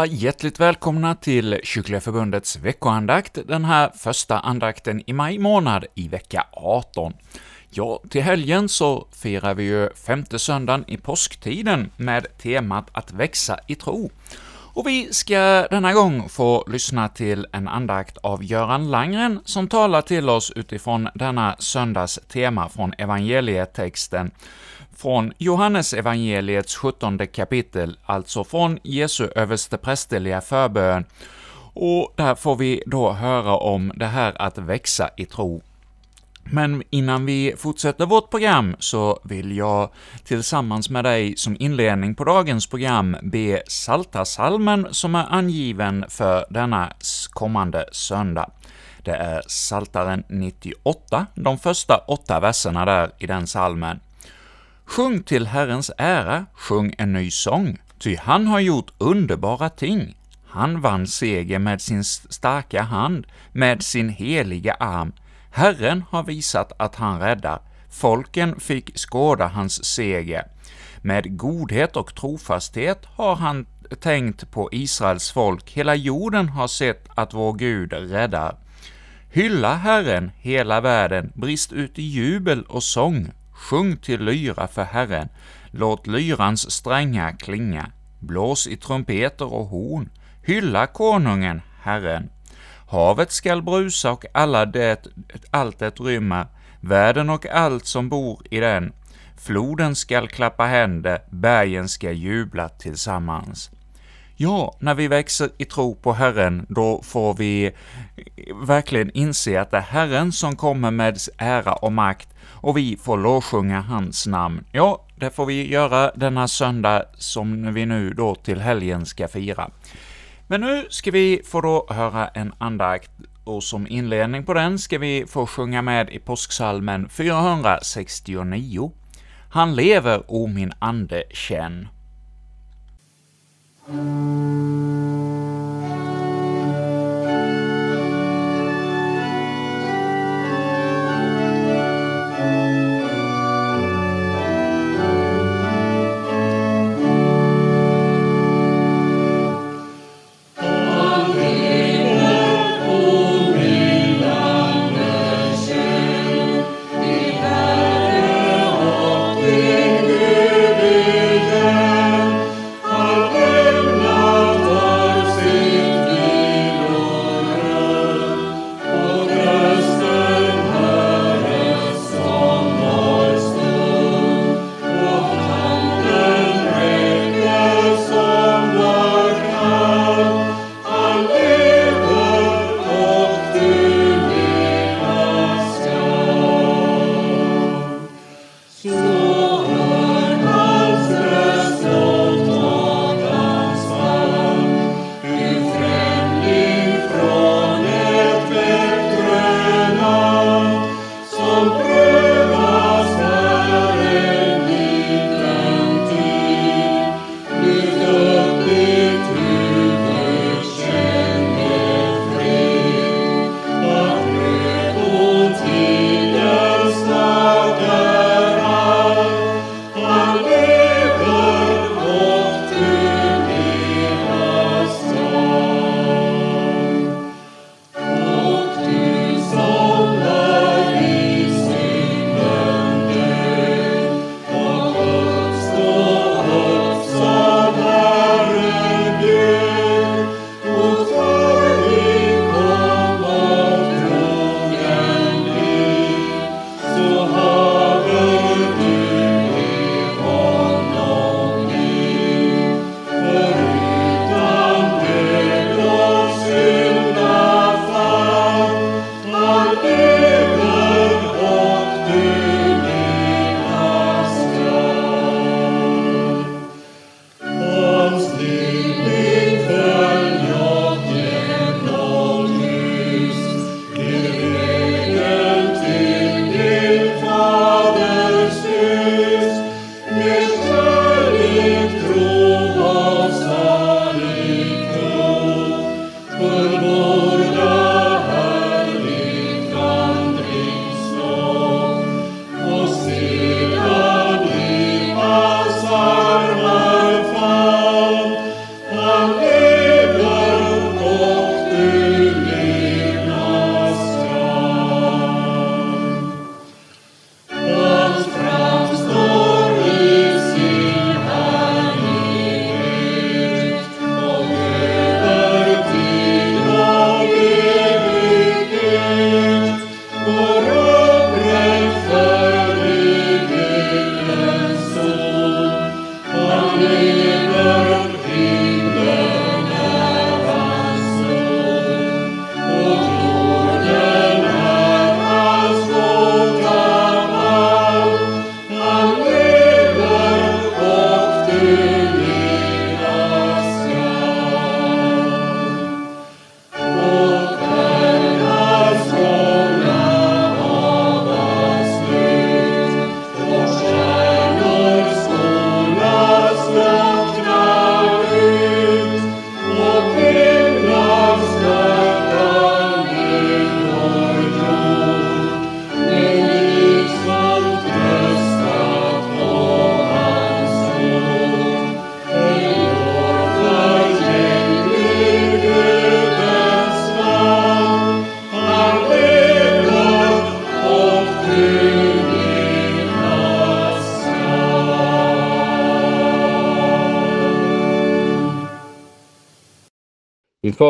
Alla hjärtligt välkomna till Kyrkliga Förbundets veckoandakt, den här första andakten i maj månad i vecka 18. Ja, till helgen så firar vi ju femte söndagen i påsktiden med temat att växa i tro. Och vi ska denna gång få lyssna till en andakt av Göran Langren, som talar till oss utifrån denna söndags tema från evangelietexten från Johannes evangeliets 17 kapitel, alltså från Jesu översteprästerliga förbön, och där får vi då höra om det här att växa i tro. Men innan vi fortsätter vårt program så vill jag tillsammans med dig som inledning på dagens program be Saltasalmen som är angiven för denna kommande söndag. Det är Saltaren 98, de första åtta verserna där i den salmen. Sjung till Herrens ära, sjung en ny sång, ty han har gjort underbara ting. Han vann seger med sin starka hand, med sin heliga arm. Herren har visat att han räddar, folken fick skåda hans seger. Med godhet och trofasthet har han tänkt på Israels folk, hela jorden har sett att vår Gud räddar. Hylla Herren, hela världen, brist ut i jubel och sång, Sjung till lyra för Herren, låt lyrans strängar klinga, blås i trumpeter och horn, hylla konungen, Herren. Havet skall brusa och alla det, allt det rymmer, världen och allt som bor i den. Floden skall klappa händer, bergen skall jubla tillsammans. Ja, när vi växer i tro på Herren, då får vi eh, verkligen inse att det är Herren som kommer med ära och makt, och vi får lovsjunga hans namn. Ja, det får vi göra denna söndag som vi nu då till helgen ska fira. Men nu ska vi få då höra en andakt, och som inledning på den ska vi få sjunga med i påsksalmen 469. Han lever, o min ande, känn. う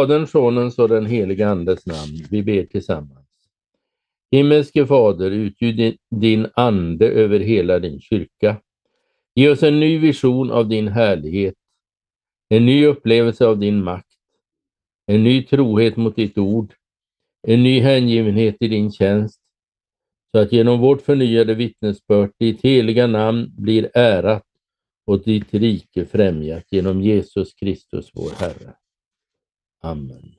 Faderns, Sonens och den helige Andes namn, vi ber tillsammans. Himmelske Fader, utgjut din ande över hela din kyrka. Ge oss en ny vision av din härlighet, en ny upplevelse av din makt, en ny trohet mot ditt ord, en ny hängivenhet i din tjänst, så att genom vårt förnyade vittnesbörd ditt heliga namn blir ärat och ditt rike främjat genom Jesus Kristus vår Herre. Amen.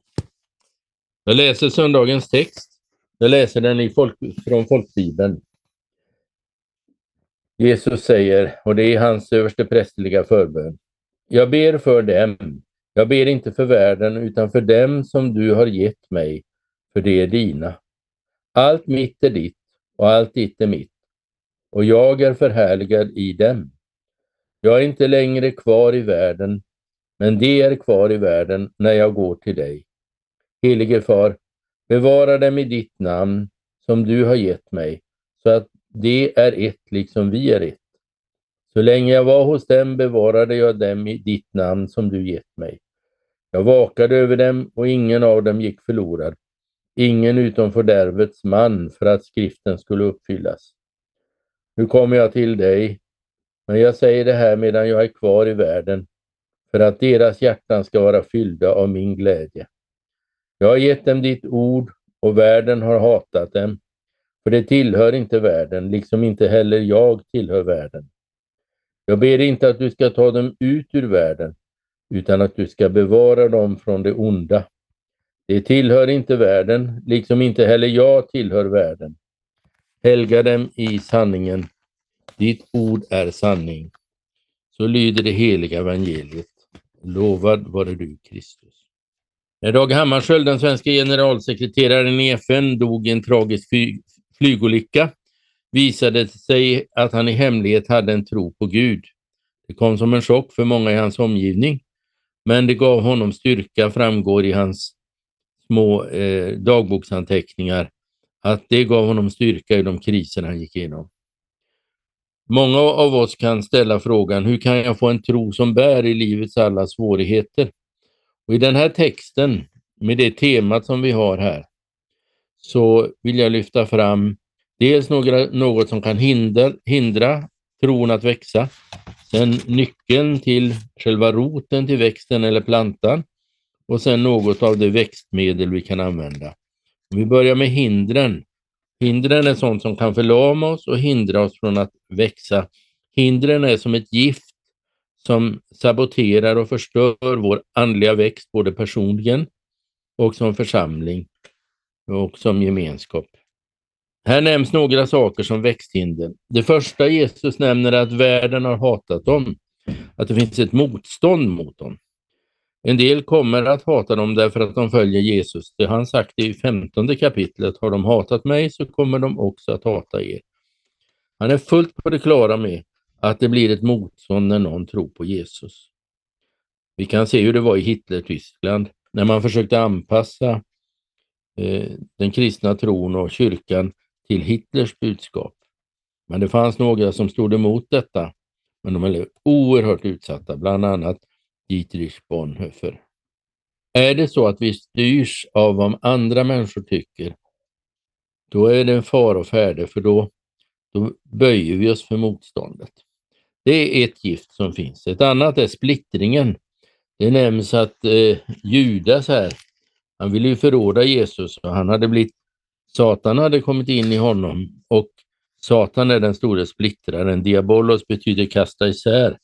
Jag läser söndagens text. Jag läser den i folk, från folkbibeln. Jesus säger, och det är hans översteprästerliga förbön. Jag ber för dem. Jag ber inte för världen, utan för dem som du har gett mig, för det är dina. Allt mitt är ditt och allt ditt är mitt, och jag är förhärligad i dem. Jag är inte längre kvar i världen, men de är kvar i världen när jag går till dig. Helige Far, bevara dem i ditt namn som du har gett mig, så att de är ett liksom vi är ett. Så länge jag var hos dem bevarade jag dem i ditt namn som du gett mig. Jag vakade över dem och ingen av dem gick förlorad, ingen utom fördärvets man för att skriften skulle uppfyllas. Nu kommer jag till dig, men jag säger det här medan jag är kvar i världen, för att deras hjärtan ska vara fyllda av min glädje. Jag har gett dem ditt ord och världen har hatat dem, för det tillhör inte världen, liksom inte heller jag tillhör världen. Jag ber inte att du ska ta dem ut ur världen, utan att du ska bevara dem från det onda. Det tillhör inte världen, liksom inte heller jag tillhör världen. Helga dem i sanningen. Ditt ord är sanning. Så lyder det heliga evangeliet. Lovad vare du, Kristus. När Dag Hammarskjöld, den svenska generalsekreteraren i FN, dog i en tragisk flygolycka visade det sig att han i hemlighet hade en tro på Gud. Det kom som en chock för många i hans omgivning, men det gav honom styrka, framgår i hans små eh, dagboksanteckningar, att det gav honom styrka i de kriser han gick igenom. Många av oss kan ställa frågan, hur kan jag få en tro som bär i livets alla svårigheter? Och I den här texten, med det temat som vi har här, så vill jag lyfta fram dels några, något som kan hindra, hindra tron att växa, sen nyckeln till själva roten till växten eller plantan och sen något av det växtmedel vi kan använda. Om vi börjar med hindren. Hindren är sånt som kan förlama oss och hindra oss från att växa. Hindren är som ett gift som saboterar och förstör vår andliga växt både personligen och som församling och som gemenskap. Här nämns några saker som växthinder. Det första Jesus nämner är att världen har hatat dem, att det finns ett motstånd mot dem. En del kommer att hata dem därför att de följer Jesus. Det har han sagt i femtonde kapitlet. Har de hatat mig så kommer de också att hata er. Han är fullt på det klara med att det blir ett motstånd när någon tror på Jesus. Vi kan se hur det var i Hitler-Tyskland när man försökte anpassa eh, den kristna tron och kyrkan till Hitlers budskap. Men det fanns några som stod emot detta, men de blev oerhört utsatta, bland annat Dietrich Bonhoeffer. Är det så att vi styrs av vad andra människor tycker, då är det en fara och färde, för då, då böjer vi oss för motståndet. Det är ett gift som finns. Ett annat är splittringen. Det nämns att eh, Judas här, han ville ju förråda Jesus och han hade blivit, Satan hade kommit in i honom och Satan är den store splittraren. Diabolos betyder kasta isär.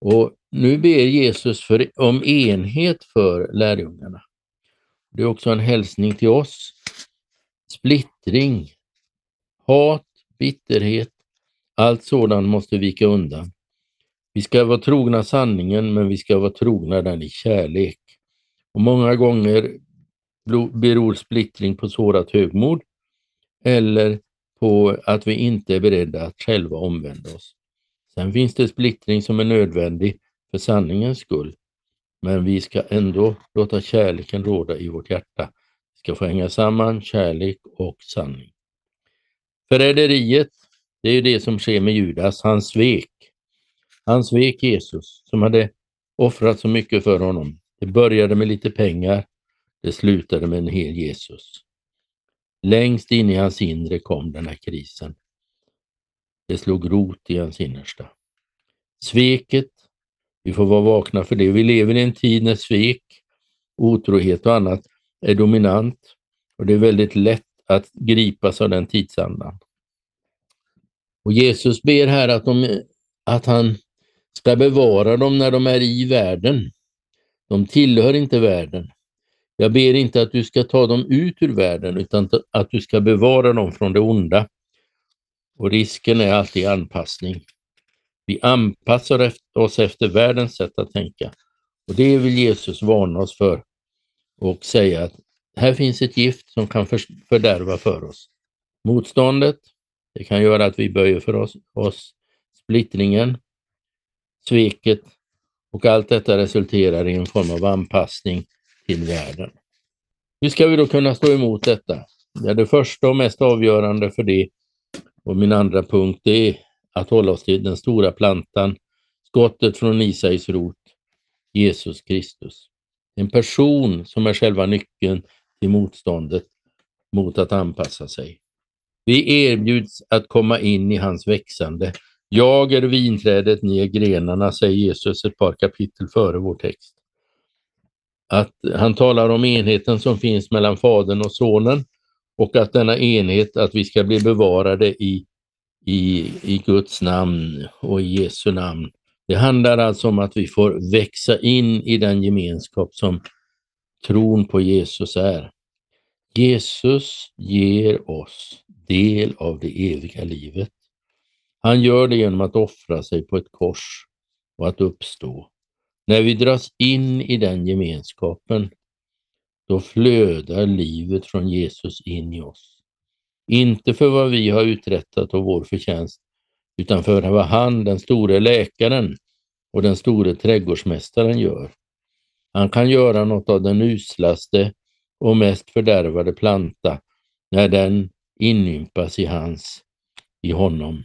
Och nu ber Jesus för, om enhet för lärjungarna. Det är också en hälsning till oss. Splittring, hat, bitterhet, allt sådant måste vika undan. Vi ska vara trogna sanningen, men vi ska vara trogna den i kärlek. Och många gånger beror splittring på sårat högmod eller på att vi inte är beredda att själva omvända oss. Sen finns det splittring som är nödvändig för sanningens skull, men vi ska ändå låta kärleken råda i vårt hjärta. Vi ska få hänga samman kärlek och sanning. Förräderiet, det är det som sker med Judas. Han svek. Han svek Jesus som hade offrat så mycket för honom. Det började med lite pengar, det slutade med en hel Jesus. Längst in i hans inre kom den här krisen. Det slog rot i hans innersta. Sveket, vi får vara vakna för det. Vi lever i en tid när svek, otrohet och annat är dominant och det är väldigt lätt att gripas av den tidsandan. Och Jesus ber här att, de, att han ska bevara dem när de är i världen. De tillhör inte världen. Jag ber inte att du ska ta dem ut ur världen utan att du ska bevara dem från det onda. Och risken är alltid anpassning. Vi anpassar oss efter världens sätt att tänka. Och det vill Jesus varna oss för och säga att här finns ett gift som kan fördärva för oss. Motståndet, det kan göra att vi böjer för oss, oss. Splittringen, sveket och allt detta resulterar i en form av anpassning till världen. Hur ska vi då kunna stå emot detta? Ja, det första och mest avgörande för det och min andra punkt är att hålla oss till den stora plantan, skottet från Isais rot, Jesus Kristus. En person som är själva nyckeln till motståndet mot att anpassa sig. Vi erbjuds att komma in i hans växande. Jag är vinträdet, ni är grenarna, säger Jesus ett par kapitel före vår text. Att han talar om enheten som finns mellan Fadern och Sonen och att denna enhet, att vi ska bli bevarade i, i, i Guds namn och i Jesu namn. Det handlar alltså om att vi får växa in i den gemenskap som tron på Jesus är. Jesus ger oss del av det eviga livet. Han gör det genom att offra sig på ett kors och att uppstå. När vi dras in i den gemenskapen, då flödar livet från Jesus in i oss. Inte för vad vi har uträttat och vår förtjänst, utan för vad han, den store läkaren och den store trädgårdsmästaren gör. Han kan göra något av den uslaste och mest fördärvade planta när den inympas i hans, i honom,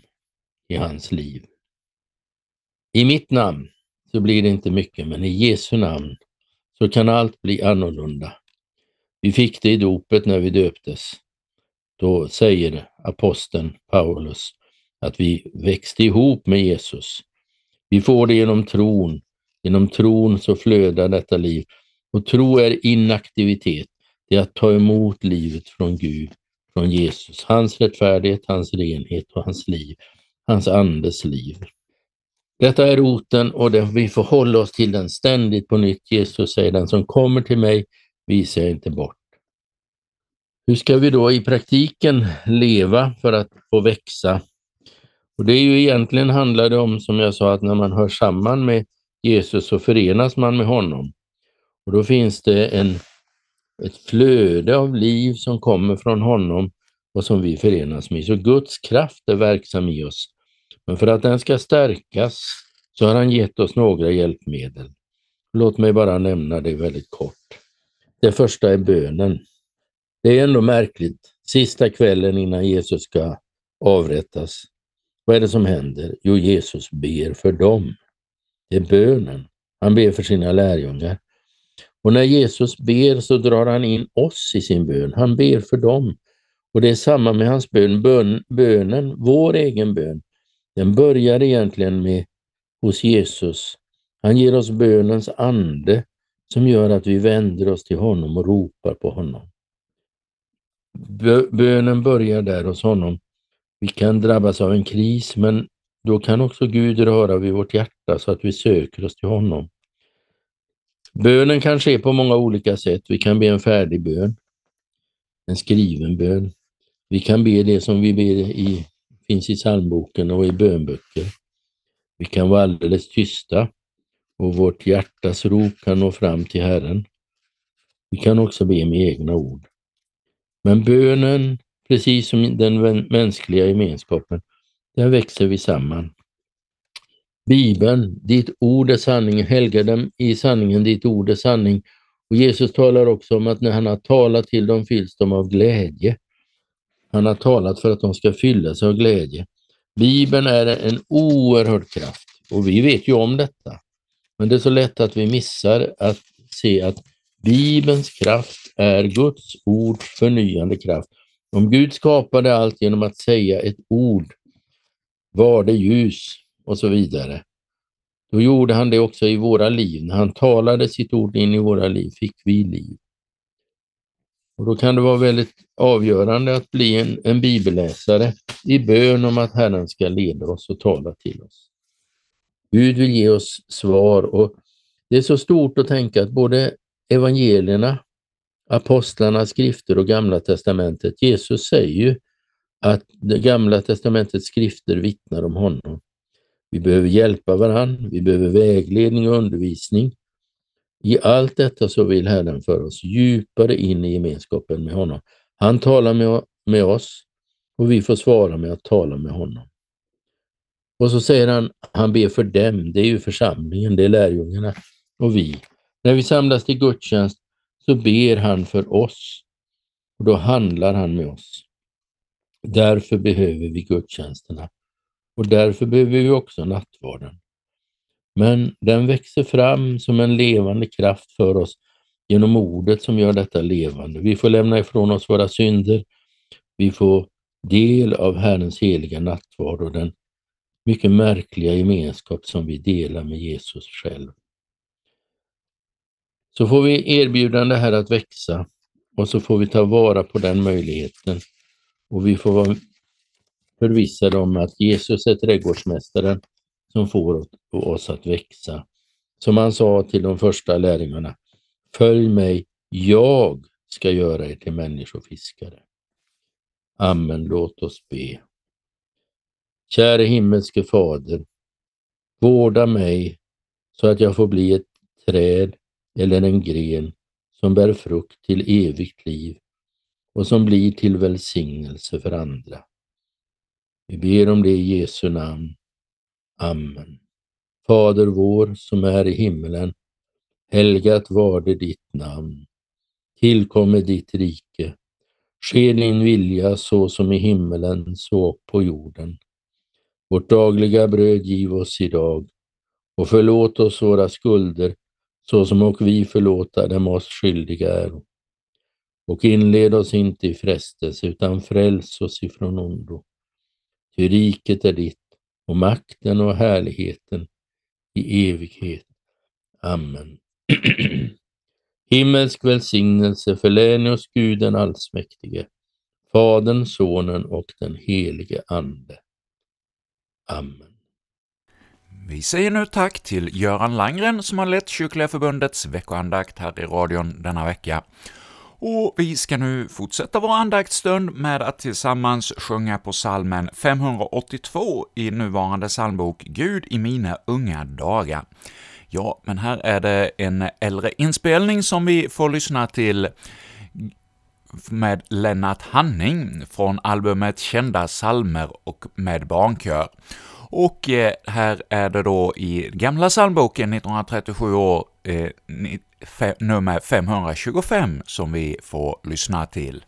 i hans liv. I mitt namn så blir det inte mycket, men i Jesu namn så kan allt bli annorlunda. Vi fick det i dopet när vi döptes. Då säger aposteln Paulus att vi växte ihop med Jesus. Vi får det genom tron. Genom tron så flödar detta liv. Och tro är inaktivitet. Det är att ta emot livet från Gud, från Jesus. Hans rättfärdighet, hans renhet och hans liv. Hans andes liv. Detta är roten och det, vi får hålla oss till den ständigt på nytt. Jesus säger den som kommer till mig visar jag inte bort. Hur ska vi då i praktiken leva för att få växa? Och Det är ju egentligen handlar det om, som jag sa, att när man hör samman med Jesus så förenas man med honom. Och Då finns det en, ett flöde av liv som kommer från honom och som vi förenas med. Så Guds kraft är verksam i oss. Men för att den ska stärkas så har han gett oss några hjälpmedel. Låt mig bara nämna det väldigt kort. Det första är bönen. Det är ändå märkligt. Sista kvällen innan Jesus ska avrättas, vad är det som händer? Jo, Jesus ber för dem. Det är bönen. Han ber för sina lärjungar. Och när Jesus ber så drar han in oss i sin bön. Han ber för dem. Och det är samma med hans bön. bön bönen, vår egen bön, den börjar egentligen med hos Jesus. Han ger oss bönens ande som gör att vi vänder oss till honom och ropar på honom. Bönen börjar där hos honom. Vi kan drabbas av en kris, men då kan också Gud röra vid vårt hjärta så att vi söker oss till honom. Bönen kan ske på många olika sätt. Vi kan be en färdig bön, en skriven bön. Vi kan be det som vi ber i, finns i psalmboken och i bönböcker. Vi kan vara alldeles tysta och vårt hjärtas rop kan nå fram till Herren. Vi kan också be med egna ord. Men bönen, precis som den mänskliga gemenskapen, där växer vi samman. Bibeln, ditt ord är sanning, helga dem i sanningen, ditt ord är sanning. Och Jesus talar också om att när han har talat till dem fylls de av glädje. Han har talat för att de ska fyllas av glädje. Bibeln är en oerhörd kraft och vi vet ju om detta. Men det är så lätt att vi missar att se att Bibelns kraft är Guds ords förnyande kraft. Om Gud skapade allt genom att säga ett ord, var det ljus och så vidare, då gjorde han det också i våra liv. När han talade sitt ord in i våra liv fick vi liv. Och Då kan det vara väldigt avgörande att bli en, en bibelläsare i bön om att Herren ska leda oss och tala till oss. Gud vill ge oss svar och det är så stort att tänka att både evangelierna, apostlarnas skrifter och gamla testamentet, Jesus säger ju att det gamla testamentets skrifter vittnar om honom. Vi behöver hjälpa varandra, vi behöver vägledning och undervisning. I allt detta så vill Herren föra oss djupare in i gemenskapen med honom. Han talar med, med oss och vi får svara med att tala med honom. Och så säger han, han ber för dem, det är ju församlingen, det är lärjungarna och vi. När vi samlas till gudstjänst så ber han för oss och då handlar han med oss. Därför behöver vi gudstjänsterna och därför behöver vi också nattvarden. Men den växer fram som en levande kraft för oss genom ordet som gör detta levande. Vi får lämna ifrån oss våra synder. Vi får del av Herrens heliga nattvard och den mycket märkliga gemenskap som vi delar med Jesus själv. Så får vi erbjudande här att växa och så får vi ta vara på den möjligheten och vi får vara förvissade om att Jesus är trädgårdsmästaren som får oss att växa. Som han sa till de första lärjungarna, följ mig, jag ska göra er till människofiskare. Amen, låt oss be. Käre himmelske Fader, vårda mig så att jag får bli ett träd eller en gren som bär frukt till evigt liv och som blir till välsignelse för andra. Vi ber om det i Jesu namn. Amen. Fader vår som är i himmelen. Helgat var det ditt namn. Tillkomme ditt rike. Ske din vilja så som i himmelen så på jorden. Vårt dagliga bröd giv oss idag och förlåt oss våra skulder så som och vi förlåta dem oss skyldiga är. Och inled oss inte i frestelse utan fräls oss ifrån ondo. Ty riket är ditt och makten och härligheten i evighet. Amen. Himmelsk välsignelse förlän oss Gud den allsmäktige, Fadern, Sonen och den helige Ande. Amen. Vi säger nu tack till Göran Langren som har lett Kyrkliga Förbundets veckoandakt här i radion denna vecka. Och vi ska nu fortsätta vår andaktsstund med att tillsammans sjunga på salmen 582 i nuvarande psalmbok Gud i mina unga dagar. Ja, men här är det en äldre inspelning som vi får lyssna till med Lennart Hanning från albumet Kända salmer och med barnkör. Och eh, här är det då i gamla psalmboken 1937 år, eh, nummer 525 som vi får lyssna till.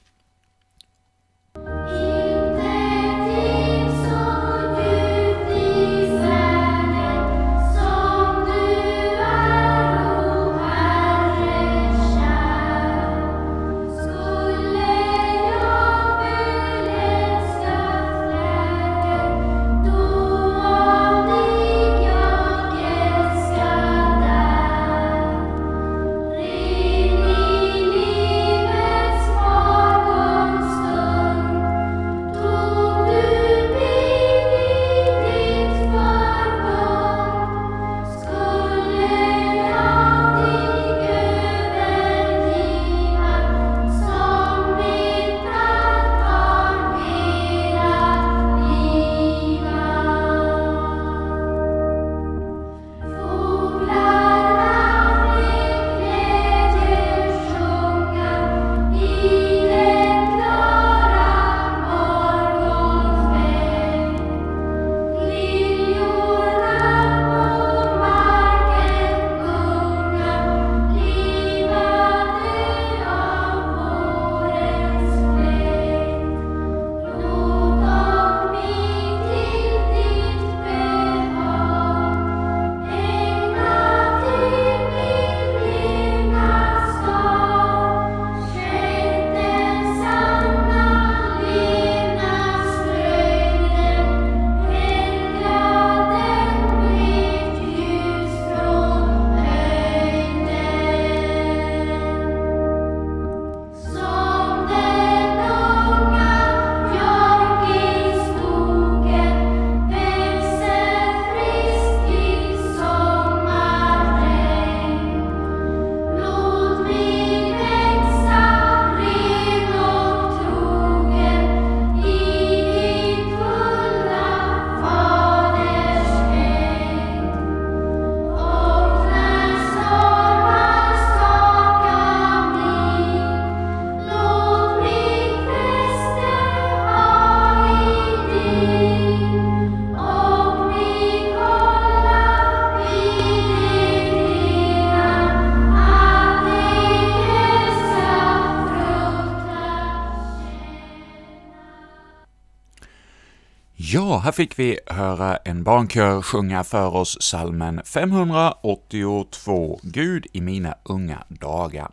Fick vi höra en barnkör sjunga för oss salmen 582, Gud i mina unga dagar.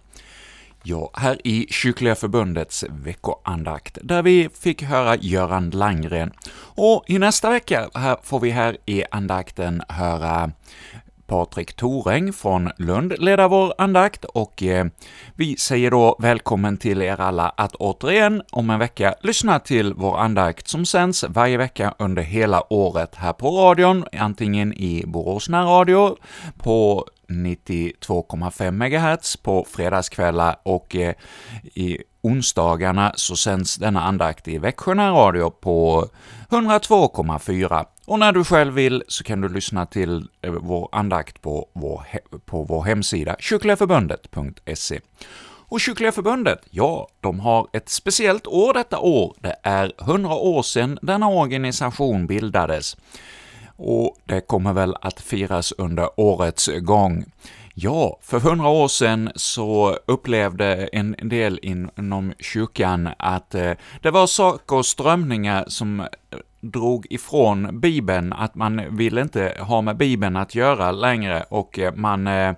Ja, här i Kyrkliga Förbundets veckoandakt, där vi fick höra Göran Langgren. Och i nästa vecka här får vi här i andakten höra Patrik Thoräng från Lund leda vår andakt och eh, vi säger då välkommen till er alla att återigen om en vecka lyssna till vår andakt som sänds varje vecka under hela året här på radion, antingen i Borås närradio, på 92,5 MHz på fredagskvällar och eh, i onsdagarna så sänds denna andakt i Växjö närradio på 102,4 och när du själv vill så kan du lyssna till eh, vår andakt på vår, på vår hemsida kyrkligaförbundet.se. Och Kyrkliga Förbundet, ja, de har ett speciellt år detta år. Det är 100 år sedan denna organisation bildades. Och det kommer väl att firas under årets gång. Ja, för hundra år sedan så upplevde en del inom kyrkan att eh, det var saker och strömningar som drog ifrån Bibeln, att man ville inte ha med Bibeln att göra längre och eh, man eh,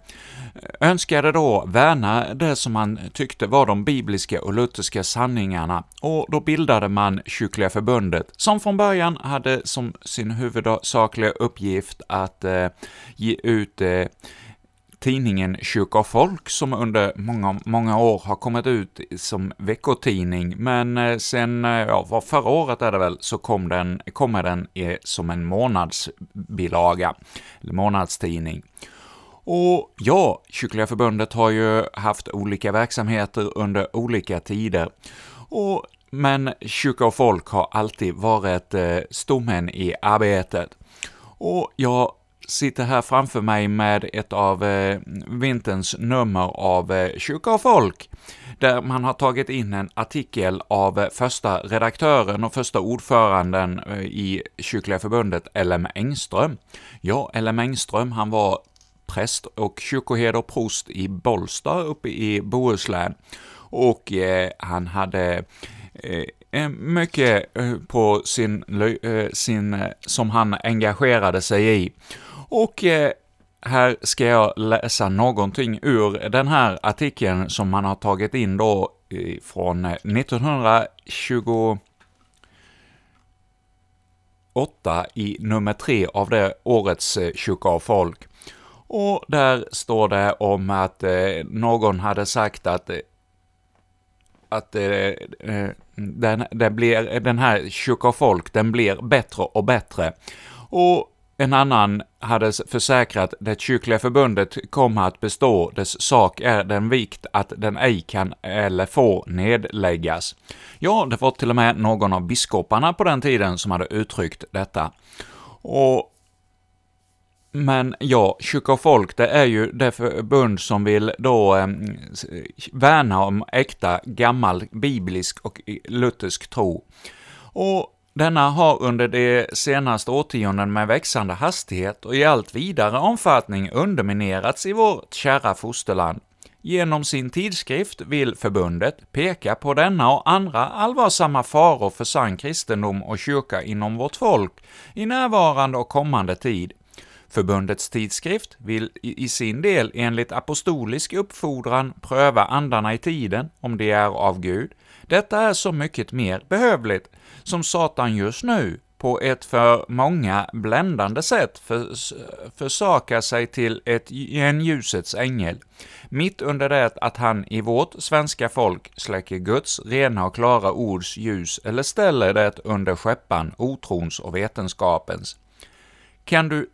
önskade då värna det som man tyckte var de bibliska och lutherska sanningarna, och då bildade man Kyrkliga Förbundet, som från början hade som sin huvudsakliga uppgift att eh, ge ut tidningen Kyrka och Folk som under många, många år har kommit ut som veckotidning, men eh, sen, eh, ja, ja, förra året är det väl, så kom den, kommer den som en månadsbilaga, eller månadstidning. Och ja, Kyrkliga Förbundet har ju haft olika verksamheter under olika tider, och, men Kyrka och Folk har alltid varit eh, stommen i arbetet. Och jag sitter här framför mig med ett av eh, vinterns nummer av eh, Kyrka och Folk, där man har tagit in en artikel av eh, första redaktören och första ordföranden eh, i Kyrkliga Förbundet, LM Engström. Ja, LM Engström, han var präst och kyrkoherde och prost i Bollsta uppe i Bohuslän, och eh, han hade eh, eh mycket eh, på sin, eh, sin, som han engagerade sig i. Och eh, här ska jag läsa någonting ur den här artikeln som man har tagit in då eh, från eh, 1928 i nummer tre av det årets eh, Kyrka och folk. Och där står det om att eh, någon hade sagt att att eh, den, den, blir, den här Kyrka och folk, den blir bättre och bättre. Och en annan hade försäkrat det kyrkliga förbundet kommer att bestå, dess sak är den vikt att den ej kan eller får nedläggas. Ja, det var till och med någon av biskoparna på den tiden som hade uttryckt detta. Och men ja, Kyrka och folk, det är ju det förbund som vill då eh, värna om äkta gammal biblisk och luthersk tro. Och denna har under de senaste årtionden med växande hastighet och i allt vidare omfattning underminerats i vårt kära fosterland. Genom sin tidskrift vill förbundet peka på denna och andra allvarsamma faror för sann kristendom och kyrka inom vårt folk i närvarande och kommande tid. Förbundets tidskrift vill i sin del enligt apostolisk uppfordran pröva andarna i tiden, om de är av Gud. Detta är så mycket mer behövligt som Satan just nu på ett för många bländande sätt förs försakar sig till ett, en ljusets ängel, mitt under det att han i vårt svenska folk släcker Guds rena och klara ords ljus eller ställer det under skeppan otrons och vetenskapens. Kan du,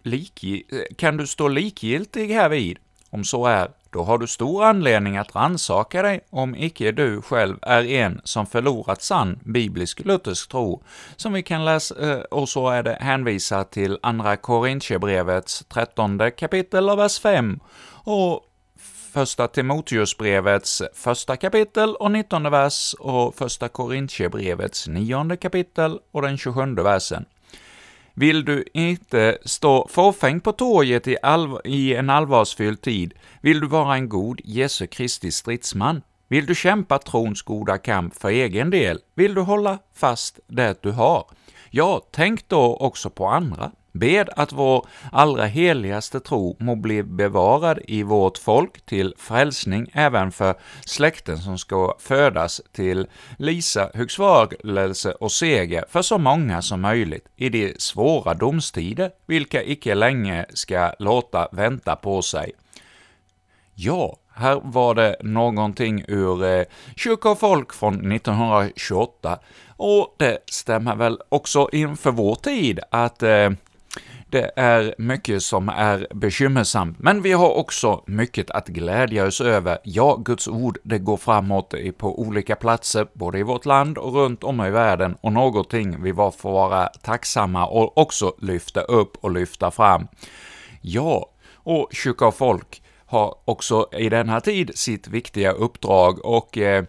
kan du stå likgiltig härvid? Om så är, då har du stor anledning att ransaka dig om icke du själv är en som förlorat sann biblisk luthersk tro, som vi kan läsa, eh, och så är det hänvisat till Andra Korintierbrevets trettonde kapitel och vers 5, och Första Timoteusbrevets första kapitel och nittonde vers och Första Korintierbrevets nionde kapitel och den tjugosjunde versen. Vill du inte stå fåfäng på torget i, i en allvarsfylld tid, vill du vara en god Jesu Kristi stridsman, vill du kämpa trons goda kamp för egen del, vill du hålla fast det du har, Ja, tänk då också på andra. Bed att vår allra heligaste tro må bli bevarad i vårt folk till frälsning även för släkten som ska födas till Lisa, högsvarelse och seger för så många som möjligt i de svåra domstider, vilka icke länge ska låta vänta på sig. Ja, här var det någonting ur eh, Kyrka och folk från 1928, och det stämmer väl också inför vår tid att eh, det är mycket som är bekymmersamt, men vi har också mycket att glädja oss över. Ja, Guds ord, det går framåt på olika platser, både i vårt land och runt om i världen, och någonting vi var får vara tacksamma och också lyfta upp och lyfta fram. Ja, och kyrka och folk har också i denna tid sitt viktiga uppdrag och eh,